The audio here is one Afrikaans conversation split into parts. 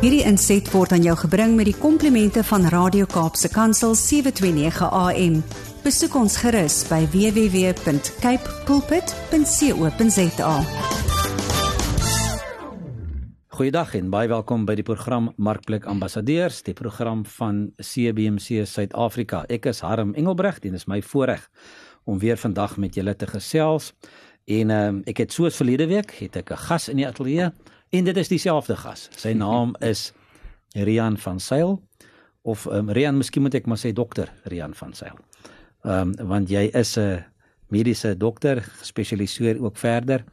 Hierdie inset word aan jou gebring met die komplimente van Radio Kaapse Kansel 729 AM. Besoek ons gerus by www.cape pulpit.co.za. Goeiedag en baie welkom by die program Markplek Ambassadeurs, die program van CBC Suid-Afrika. Ek is Harm Engelbregt en dit is my voorreg om weer vandag met julle te gesels. En um, ek het soos verlede week het ek 'n gas in die ateljee en dit is dieselfde gas. Sy naam is Rian van Sail of um, Rian, miskien moet ek maar sê dokter Rian van Sail. Ehm um, want jy is 'n mediese dokter, gespesialiseer ook verder.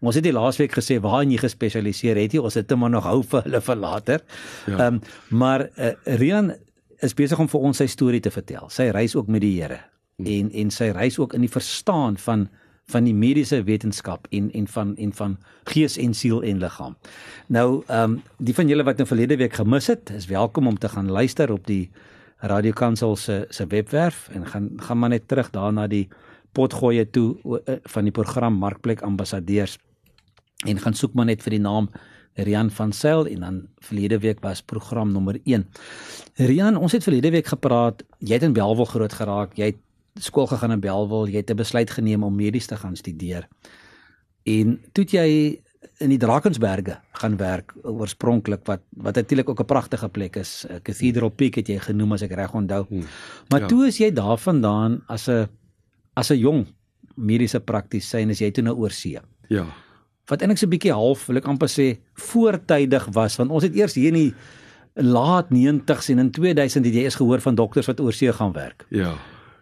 Ons het die laasweek gesê waar jy gespesialiseer het jy, ons het dit maar nog hou vir hulle vir later. Ja. Ehm ja. um, maar uh, Rian is besig om vir ons sy storie te vertel. Sy reis ook met die Here hmm. en en sy reis ook in die verstaan van van die mediese wetenskap en en van en van gees en siel en liggaam. Nou ehm um, die van julle wat nou verlede week gemis het, is welkom om te gaan luister op die Radio Kansel se se webwerf en gaan gaan maar net terug daarna die potgoeie toe eh, van die program Markplek Ambassadeurs en gaan soek maar net vir die naam Rian van Sail en dan verlede week was program nommer 1. Rian, ons het verlede week gepraat, jy het in Belwel groot geraak, jy het skool gegaan in Belwel, jy het 'n besluit geneem om medies te gaan studeer. En toe jy in die Drakensberge gaan werk oorspronklik wat wat natuurlik ook 'n pragtige plek is. Cathedral Peak het jy genoem as ek reg onthou. Hmm. Maar ja. toe is jy daarvandaan as 'n as 'n jong mediese praktisyn as jy toe nou oor see. Ja. Wat eintlik so 'n bietjie half, wil ek amper sê, voortydig was want ons het eers hier in die laat 90s en in 2000 het jy eens gehoor van dokters wat oor see gaan werk. Ja.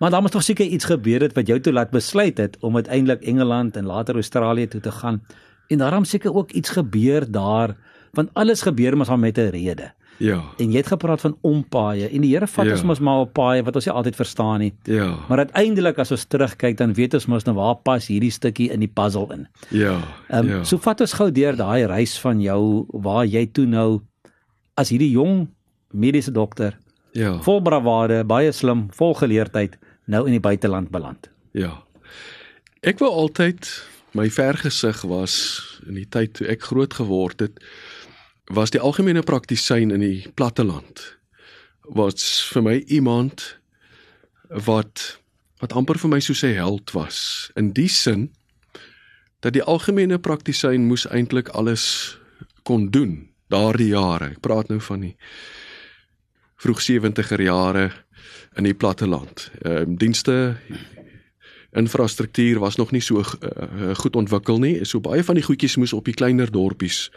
Maar daar moes tog seker iets gebeur het wat jou toe laat besluit het om uiteindelik Engeland en later Australië toe te gaan. En daarom seker ook iets gebeur daar want alles gebeur mos maar met 'n rede. Ja. En jy het gepraat van ompaaie en die Here vat ja. ons mos maar op paaie wat ons nie altyd verstaan nie. Ja. Maar uiteindelik as ons terugkyk dan weet ons mos nou waar pas hierdie stukkie in die puzzle in. Ja. Um, ja. So vat ons gou deur daai reis van jou waar jy toe nou as hierdie jong mediese dokter Ja. Vol bravade, baie slim, vol geleerdheid nou in die buiteland beland. Ja. Ek wou altyd my vergesig was in die tyd toe ek groot geword het was die algemene praktisyn in die platteland. Was vir my iemand wat wat amper vir my soos 'n held was in die sin dat die algemene praktisyn moes eintlik alles kon doen daardie jare. Ek praat nou van die vroeg 70er jare in die platteland. Ehm uh, dienste infrastruktuur was nog nie so uh, goed ontwikkel nie. So baie van die goedjies moes op die kleiner dorpies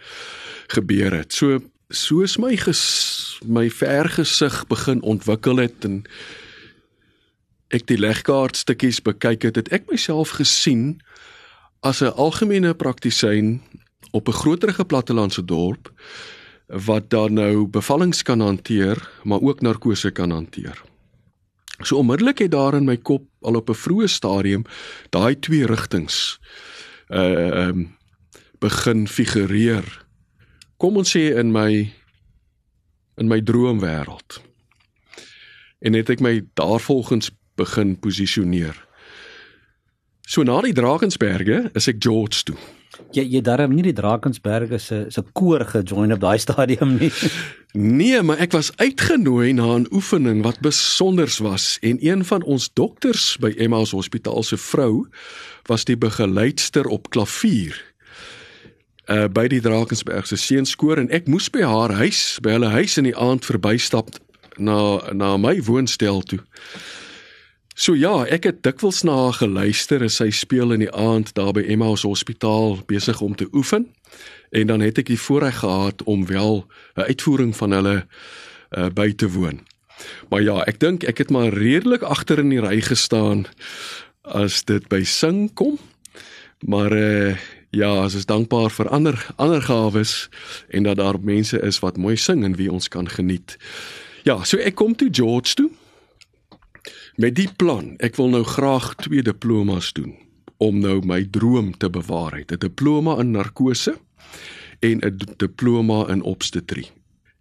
gebeur het. So soos my ges, my vergesig begin ontwikkel het en ek die legkaart stukkies bekyk het, het ek myself gesien as 'n algemene praktisyn op 'n groterige plattelandse dorp wat dan nou bevallings kan hanteer, maar ook narkose kan hanteer. So onmiddellik het daar in my kop al op 'n vroeë stadium daai twee rigtings uh um, begin figureer. Kom ons sê in my in my droomwêreld. En het ek my daarvolgens begin posisioneer. So na die Drakensberge is ek George toe. Jy jy darm nie die Drakensberge se se koor gejoin op daai stadium nie. Nee, maar ek was uitgenooi na 'n oefening wat besonders was en een van ons dokters by Emmaus Hospitaal se vrou was die begeleidster op klavier. Uh by die Drakensberg se seunskoor en ek moes by haar huis, by hulle huis in die aand verbystap na na my woonstel toe. So ja, ek het dikwels na haar geluister as sy speel in die aand daar by Emmaus Hospitaal besig om te oefen. En dan het ek die voorreg gehad om wel 'n uitvoering van hulle uh, by te woon. Maar ja, ek dink ek het maar redelik agter in die ry gestaan as dit by sing kom. Maar uh, ja, as is dankbaar vir ander ander gawes en dat daar mense is wat mooi sing en wie ons kan geniet. Ja, so ek kom toe George toe Met die plan, ek wil nou graag twee diplomas doen om nou my droom te bewaar. 'n Diploma in narkose en 'n diploma in obstetrie.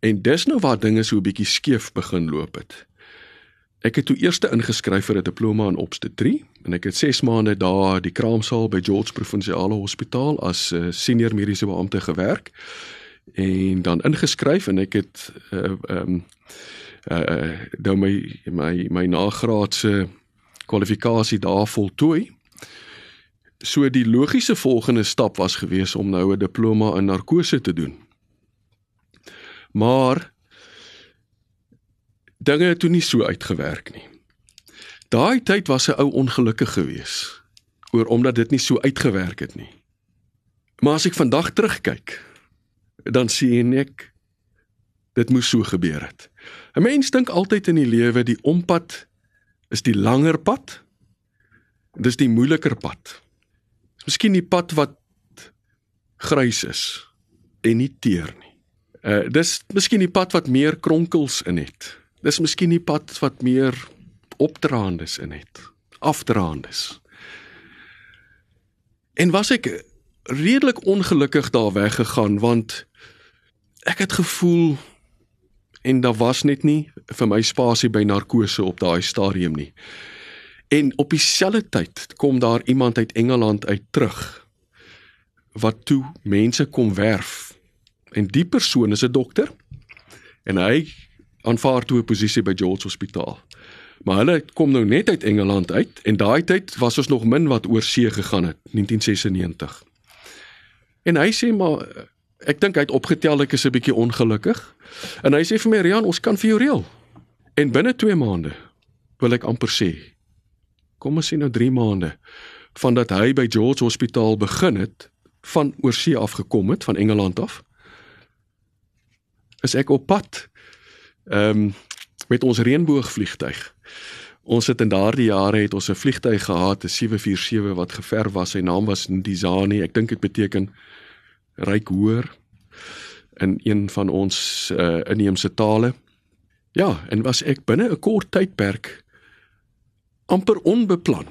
En dis nou waar dinge so 'n bietjie skeef begin loop het. Ek het toe eers ingeskryf vir 'n diploma in obstetrie en ek het 6 maande daar die kraamsaal by George Provinsiale Hospitaal as 'n uh, senior mediese beampte gewerk. en dan ingeskryf en ek het ehm uh, um, uh nou my my my nagraadse kwalifikasie daar voltooi. So die logiese volgende stap was gewees om nou 'n diploma in narkose te doen. Maar dinge het toe nie so uitgewerk nie. Daai tyd was 'n ou ongelukkig gewees oor omdat dit nie so uitgewerk het nie. Maar as ek vandag terugkyk, dan sien ek dit moes so gebeur het. 'n Mens dink altyd in die lewe die ompad is die langer pad. Dis die moeiliker pad. Miskien die pad wat grys is en nie teer nie. Uh dis miskien die pad wat meer kronkels in het. Dis miskien die pad wat meer opdraandes in het. Afdraandes. En was ek redelik ongelukkig daar weggegaan want ek het gevoel en daar was net nie vir my spasie by narkose op daai stadium nie. En op dieselfde tyd kom daar iemand uit Engeland uit terug wat toe mense kom werf. En die persoon is 'n dokter en hy aanvaar toe 'n posisie by George Hospitaal. Maar hulle kom nou net uit Engeland uit en daai tyd was ons nog min wat oor see gegaan het, 1996. En hy sê maar ek dink hy het opgetel ek is 'n bietjie ongelukkig. En hy sê vir my Rian, ons kan vir jou reël. En binne 2 maande wil ek amper sê. Kom ons sê nou 3 maande van dat hy by George Hospitaal begin het van oorsee af gekom het van Engeland af. Is ek op pad ehm um, met ons reënboogvliegtyg. Ons het in daardie jare het ons 'n vliegtyg gehad, 'n 747 wat geverf was. Sy naam was Ndizani. Ek dink dit beteken ryk hoër in een van ons uh, inheemse tale. Ja, en was ek binne 'n kort tydperk amper onbeplan.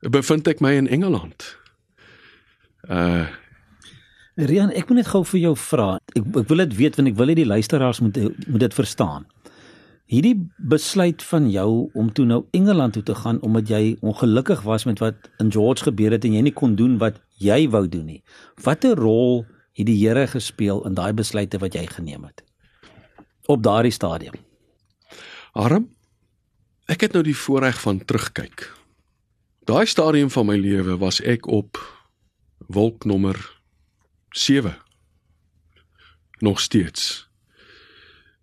Bevind ek my in Engeland. Uh Rian, ek moet net gou vir jou vra. Ek ek wil dit weet want ek wil hê die luisteraars moet moet dit verstaan. Hierdie besluit van jou om toe nou Engeland toe te gaan omdat jy ongelukkig was met wat in George gebeur het en jy nie kon doen wat jy wou doen nie. Watter rol het die Here gespeel in daai besluite wat jy geneem het op daardie stadium? Arm, ek het nou die voorreg van terugkyk. Daai stadium van my lewe was ek op wolk nommer 7 nog steeds.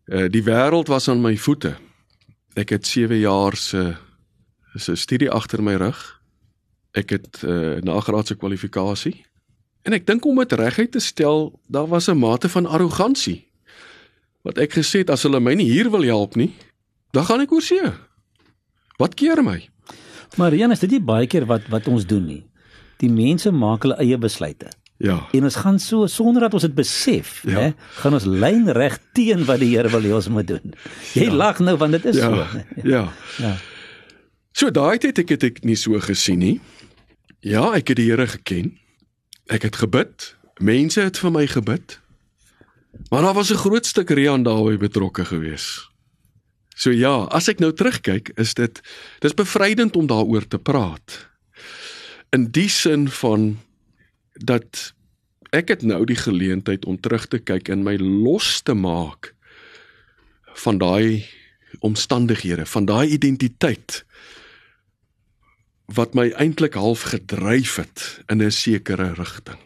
Uh die wêreld was aan my voete. Ek het 7 jaar se se studie agter my rug ek het 'n uh, nagraadse kwalifikasie. En ek dink om dit reguit te stel, daar was 'n mate van arrogansie. Wat ek gesê het as hulle my nie hier wil help nie, dan gaan ek oor see. Wat keer my? Marian, is dit nie baie keer wat wat ons doen nie? Die mense maak hulle eie besluite. Ja. En ons gaan so sonder dat ons dit besef, ja. hè, gaan ons lyn reg teen wat die Here wil hê ons moet doen. Jy ja. lag nou want dit is ja. so. Ja. Ja. So daai tyd ek het ek nie so gesien nie. Ja, ek het die Here geken. Ek het gebid. Mense het vir my gebid. Maar daar was 'n groot stuk Rian daarby betrokke gewees. So ja, as ek nou terugkyk, is dit dis bevrydend om daaroor te praat. In die sin van dat ek het nou die geleentheid om terug te kyk en my los te maak van daai omstandighede, van daai identiteit wat my eintlik half gedryf het in 'n sekere rigting.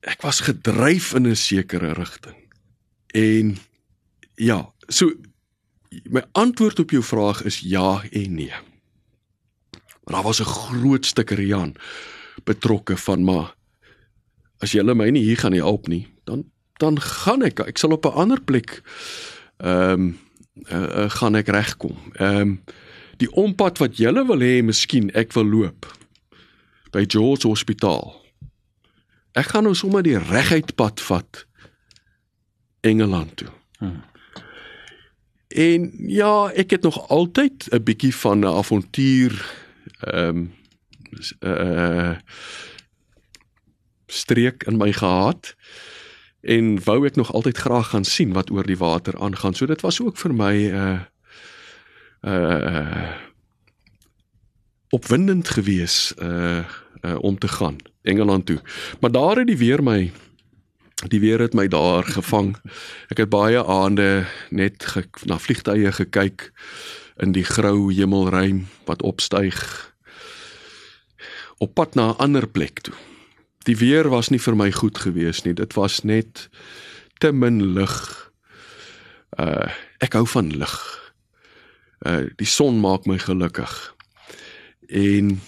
Ek was gedryf in 'n sekere rigting. En ja, so my antwoord op jou vraag is ja en nee. Maar daar was 'n groot stuk Rian betrokke van maar as jy my nie hier gaan help nie, dan dan gaan ek ek sal op 'n ander plek ehm um, uh, uh, gaan ek regkom. Ehm um, die ompad wat julle wil hê miskien ek wil loop by George Hospitaal. Ek gaan nou sommer die reguit pad vat Engeland toe. Hmm. En ja, ek het nog altyd 'n bietjie van 'n avontuur ehm um, uh streek in my gehad en wou ek nog altyd graag gaan sien wat oor die water aangaan. So dit was ook vir my uh, uh opwindend gewees uh uh om te gaan Engeland toe. Maar daar het die weer my Die weer het my daar gevang. Ek het baie aande net ge, na vliegtye gekyk in die grou hemelruim wat opstyg op pad na 'n ander plek toe. Die weer was nie vir my goed gewees nie. Dit was net te min lig. Uh ek hou van lig. Uh die son maak my gelukkig. En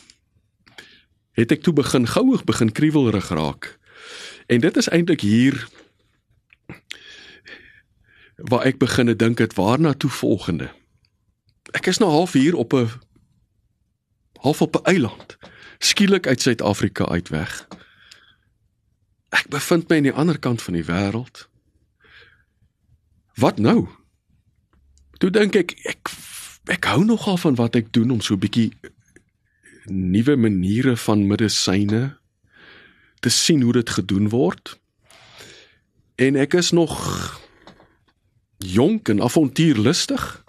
het ek toe begin gouig begin kriewelrig raak. En dit is eintlik hier waar ek begin dink het waarna toe volgende. Ek is nou half hier op 'n half op 'n eiland, skielik uit Suid-Afrika uit weg. Ek bevind my aan die ander kant van die wêreld. Wat nou? Toe dink ek ek ek hou nogal van wat ek doen om so 'n bietjie nuwe maniere van medisyne te sien hoe dit gedoen word. En ek is nog jonk en avontuurlustig.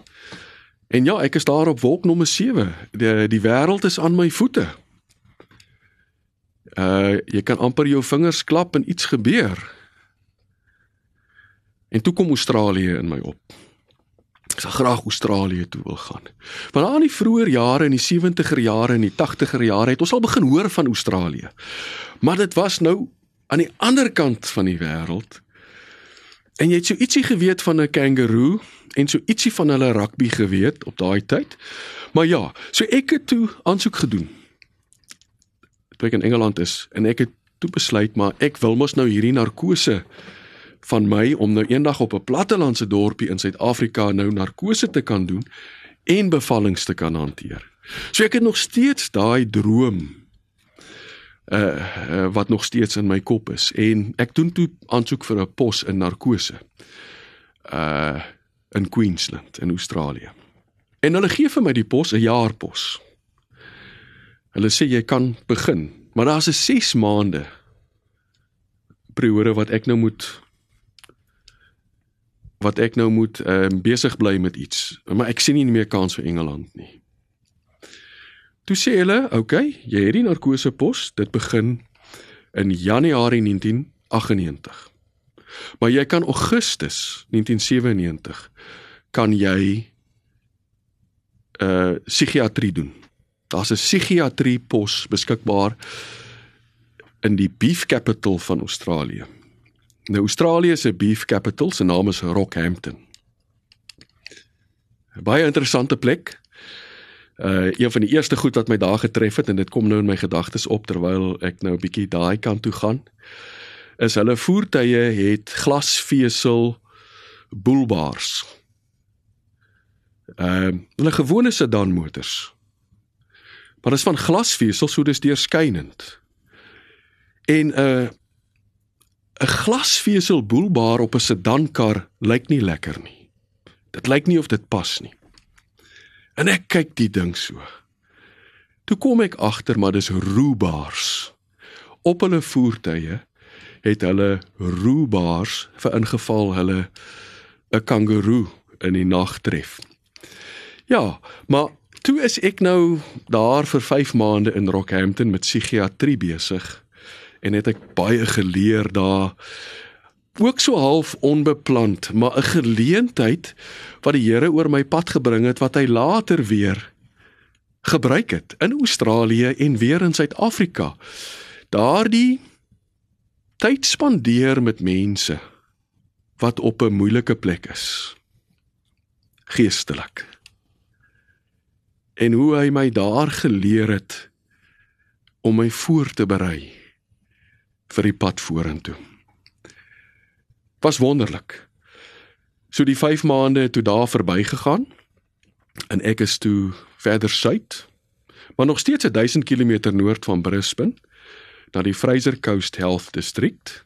En ja, ek is daar op wolk nommer 7. Die die wêreld is aan my voete. Uh jy kan amper jou vingers klap en iets gebeur. En toe kom Australië in my op. Ek sal graag Australië toe wil gaan. Want aan die vroeë jare in die 70er jare en die 80er jare het ons al begin hoor van Australië. Maar dit was nou aan die ander kant van die wêreld. En jy het so ietsie geweet van 'n kangaroo en so ietsie van hulle rugby geweet op daai tyd. Maar ja, so ek het toe aansoek gedoen. Toe ek in Engeland is en ek het toe besluit maar ek wil mos nou hierdie narkose van my om nou eendag op 'n plattelandse dorpie in Suid-Afrika nou narkose te kan doen en bevallings te kan hanteer. So ek het nog steeds daai droom uh, uh wat nog steeds in my kop is en ek doen toe aansoek vir 'n pos in narkose. Uh in Queensland in Australië. En hulle gee vir my die pos 'n jaar pos. Hulle sê jy kan begin, maar daar's 'n 6 maande periode wat ek nou moet wat ek nou moet ehm uh, besig bly met iets. Maar ek sien nie meer kans vir Engeland nie. Toe sê hulle, "Oké, okay, jy het die narkose pos, dit begin in Januarie 1998. Maar jy kan Augustus 1997 kan jy uh psigiatrie doen. Daar's 'n psigiatrie pos beskikbaar in die beef capital van Australië. Nou Australië se beef capital se naam is Rockhampton. 'n Baie interessante plek. Uh een van die eerste goed wat my daar getref het en dit kom nou in my gedagtes op terwyl ek nou 'n bietjie daai kant toe gaan, is hulle voertuie het glasvesel boelbars. Ehm uh, hulle gewone sedan motors. Maar dit is van glasvesel, so dis deurskynend. En 'n uh, 'n glasvesel boelbaar op 'n sedankar lyk nie lekker nie. Dit lyk nie of dit pas nie. En ek kyk die ding so. Toe kom ek agter maar dis roebaars. Op hulle voertuie het hulle roebaars vir ingeval hulle 'n kangaroo in die nag tref. Ja, maar toe is ek nou daar vir 5 maande in Rockhampton met psigiatrie besig en het ek baie geleer daar. Ook so half onbeplant maar 'n geleentheid wat die Here oor my pad gebring het wat hy later weer gebruik het in Australië en weer in Suid-Afrika. Daardie tyd spandeer met mense wat op 'n moeilike plek is. Geestelik en hoe hy my daar geleer het om my voor te berei vir die pad vorentoe. Was wonderlik. So die 5 maande toe daar verbygegaan en ek is toe verder suid, maar nog steeds 1000 km noord van Brisbane na die Fraser Coast Health District.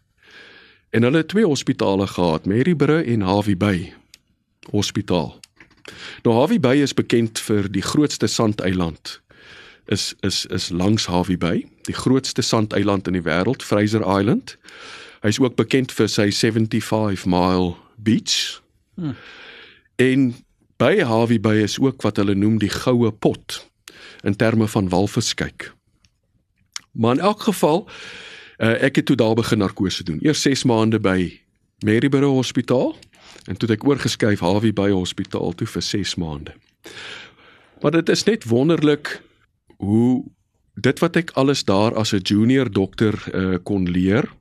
En hulle het twee hospitale gehad, Maryborough en Harvey Bay Hospitaal. Nou Harvey Bay is bekend vir die grootste sandeiland is is is langs Harvey Bay, die grootste sandeiland in die wêreld, Fraser Island. Hy's ook bekend vir sy 75 mile beach. Hmm. En by Harvey Bay is ook wat hulle noem die goue pot in terme van walviskyk. Maar in elk geval Uh, ek het toe daar begin narkose doen. Eers 6 maande by Maryborough Hospitaal en toe het ek oorgeskuif Harvey Bay Hospitaal toe vir 6 maande. Maar dit is net wonderlik hoe dit wat ek alles daar as 'n junior dokter uh, kon leer,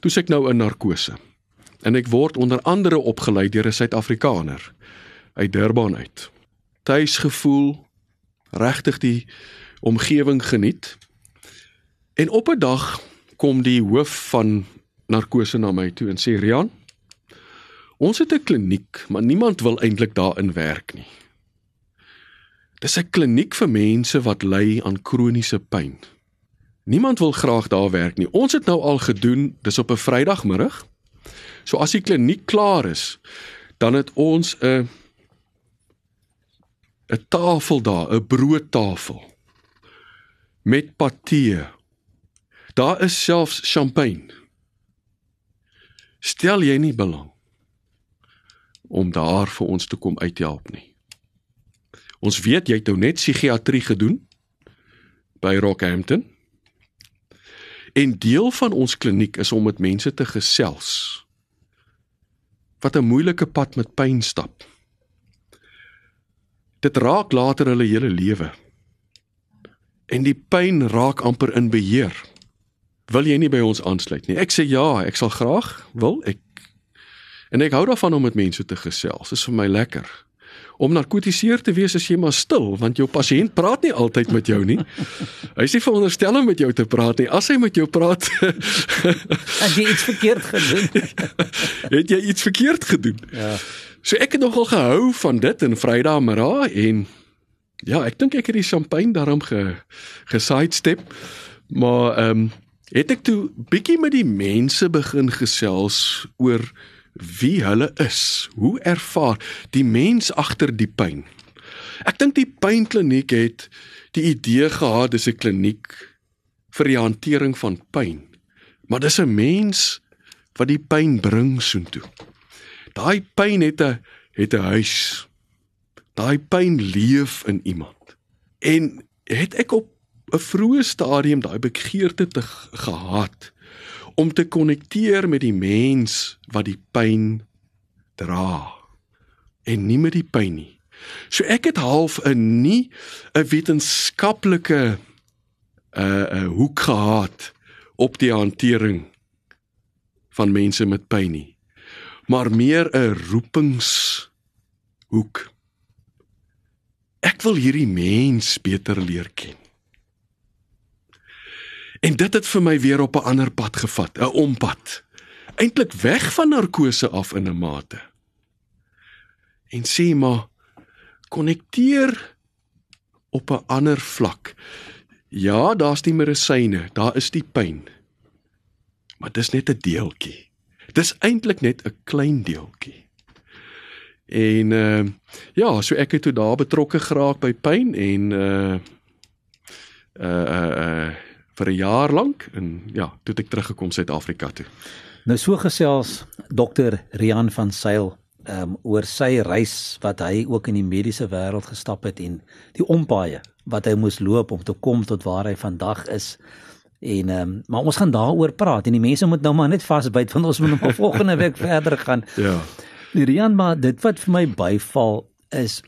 toe ek nou in narkose. En ek word onder andere opgelei deur 'n Suid-Afrikaner uit Durban uit. Tuisgevoel, regtig die omgewing geniet. En op 'n dag kom die hoof van narkose na my toe en sê Rian, ons het 'n kliniek, maar niemand wil eintlik daarin werk nie. Dis 'n kliniek vir mense wat ly aan kroniese pyn. Niemand wil graag daar werk nie. Ons het nou al gedoen, dis op 'n Vrydagmiddag. So as die kliniek klaar is, dan het ons 'n 'n tafel daar, 'n broodtafel met patee. Daar is selfs champagne. Stel jy nie belang om daar vir ons te kom uithelp nie. Ons weet jy het nou net psigiatrie gedoen by Rockhampton. En deel van ons kliniek is om met mense te gesels wat 'n moeilike pad met pyn stap. Dit raak later hulle hele lewe. En die pyn raak amper in beheer. Wil jy nie by ons aansluit nie? Ek sê ja, ek sal graag wil. Ek En ek hou daarvan om met mense te gesels. Dit is vir my lekker. Om narkotiseer te wees as jy maar stil, want jou pasiënt praat nie altyd met jou nie. Hy is nie veronderstel om met jou te praat nie. As hy met jou praat, het jy iets verkeerd gedoen. het jy iets verkeerd gedoen? Ja. So ek het nogal gehou van dit in Vrydag middag en ja, ek dink ek het die champagne daarom ge gesidestep. Maar ehm um, het ek toe bietjie met die mense begin gesels oor wie hulle is, hoe ervaar die mens agter die pyn. Ek dink die pynkliniek het die idee gehad dis 'n kliniek vir die hantering van pyn. Maar dis 'n mens wat die pyn bring soontoe. Daai pyn het 'n het 'n huis. Daai pyn leef in iemand. En het ek op 'n vroeë stadium daai begeerte te gehad om te konnekteer met die mens wat die pyn dra en nie met die pyn nie. So ek het half 'n nie 'n wetenskaplike uh, uh, hoek gehad op die hantering van mense met pyn nie maar meer 'n roepingshoek. Ek wil hierdie mens beter leer ken. En dit het vir my weer op 'n ander pad gevat, 'n ompad. Eintlik weg van narkose af in 'n mate. En sê maar konnekteer op 'n ander vlak. Ja, daar's die medisyne, daar is die pyn. Maar dis net 'n deeltjie. Dis eintlik net 'n klein deeltjie. En uh ja, so ek het toe daar betrokke geraak by pyn en uh uh uh, uh vir 'n jaar lank en ja, toe het ek teruggekom Suid-Afrika toe. Nou so gesels dokter Rian van Sail um oor sy reis wat hy ook in die mediese wêreld gestap het en die ompaaie wat hy moes loop om te kom tot waar hy vandag is. En ehm um, maar ons gaan daaroor praat en die mense moet nou maar net vasbyt want ons moet nog volgende week verder gaan. Ja. Rian, maar dit wat vir my byval is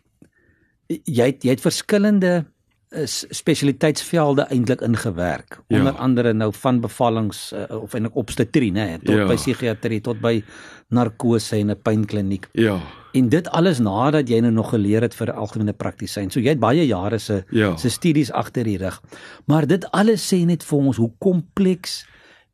jy het, jy het verskillende is spesialiteitsvelde eintlik ingewerk ja. onder andere nou van bevallings uh, of eintlik obstetrie nê tot ja. by psigiatrie tot by narkose en 'n pynkliniek. Ja. En dit alles nadat jy nou nog geleer het vir algemene praktisyn. So jy het baie jare se ja. se studies agter die rug. Maar dit alles sê net vir ons hoe kompleks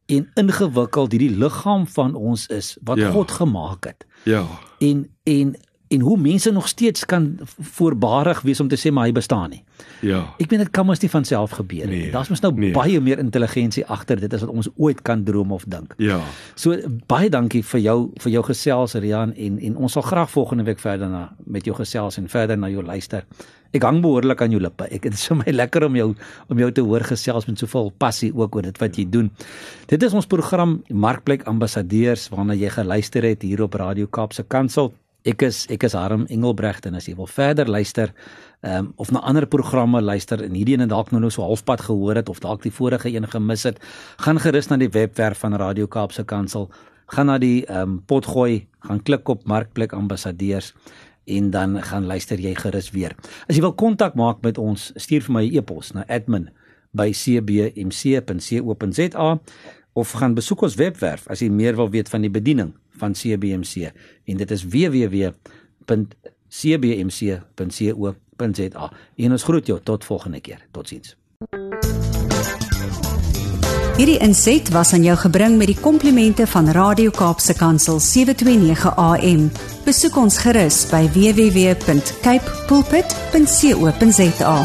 en ingewikkeld hierdie liggaam van ons is wat ja. God gemaak het. Ja. En en en hoe mense nog steeds kan voorbarig wees om te sê maar hy bestaan nie. Ja. Ek meen dit kan mos nie van self gebeur nie. Nee, Daar's mos nou nee. baie meer intelligensie agter dit as wat ons ooit kan droom of dink. Ja. So baie dankie vir jou vir jou gesels Rian en en ons sal graag volgende week verder na met jou gesels en verder na jou luister. Ek hang behoorlik aan jou lippe. Ek dit is vir my lekker om jou om jou te hoor gesels met soveel passie ook oor dit wat jy doen. Dit is ons program Markplek Ambassadeurs waarna jy geluister het hier op Radio Kaapse Kansel Ek is ek is Harm Engelbregt en as jy wil verder luister um, of na ander programme luister en hierdie ene dalk nou nou so halfpad gehoor het of dalk die vorige een gemis het, gaan gerus na die webwerf van Radio Kaapse Kansel. Gaan na die ehm um, potgooi, gaan klik op Markplek Ambassadeurs en dan gaan luister jy gerus weer. As jy wil kontak maak met ons, stuur vir my 'n e e-pos na admin@cbmc.co.za of gaan besoek ons webwerf as jy meer wil weet van die bediening van CBMC en dit is www.cbmc.co.za. En ons groet jou tot volgende keer. Totsiens. Hierdie inset was aan jou gebring met die komplimente van Radio Kaapse Kansel 729 AM. Besoek ons gerus by www.cape pulpit.co.za.